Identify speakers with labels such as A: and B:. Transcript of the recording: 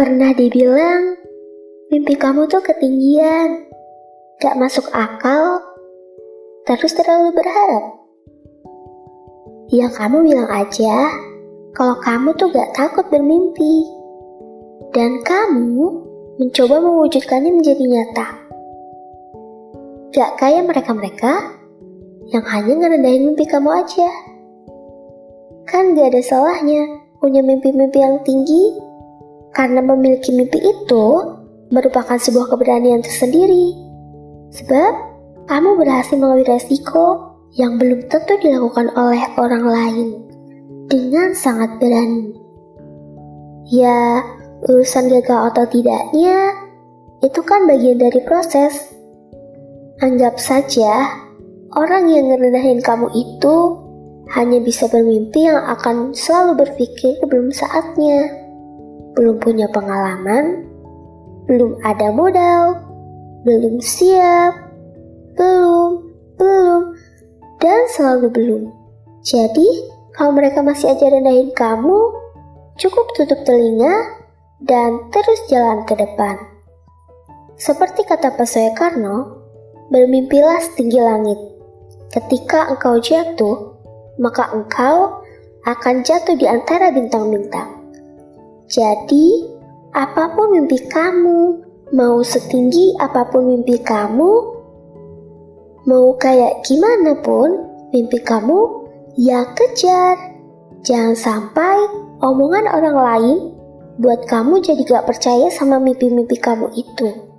A: Pernah dibilang, mimpi kamu tuh ketinggian, gak masuk akal, terus terlalu berharap. Ya kamu bilang aja, kalau kamu tuh gak takut bermimpi. Dan kamu mencoba mewujudkannya menjadi nyata. Gak kayak mereka-mereka yang hanya ngerendahin mimpi kamu aja. Kan gak ada salahnya punya mimpi-mimpi yang tinggi, karena memiliki mimpi itu merupakan sebuah keberanian tersendiri. Sebab kamu berhasil melalui resiko yang belum tentu dilakukan oleh orang lain dengan sangat berani. Ya, urusan gagal atau tidaknya itu kan bagian dari proses. Anggap saja orang yang ngerendahin kamu itu hanya bisa bermimpi yang akan selalu berpikir belum saatnya, belum punya pengalaman, belum ada modal, belum siap, belum, belum, dan selalu belum. Jadi, kalau mereka masih aja rendahin kamu, cukup tutup telinga dan terus jalan ke depan. Seperti kata Pak Soekarno, bermimpilah setinggi langit. Ketika engkau jatuh, maka engkau akan jatuh di antara bintang-bintang. Jadi, apa pun mimpi kamu, mau setinggi apa pun mimpi kamu, mau kayak gimana pun mimpi kamu, Ya kejar. Jangan sampai omongan orang lain buat kamu jadi gak percaya sama mimpi-mimpi kamu itu.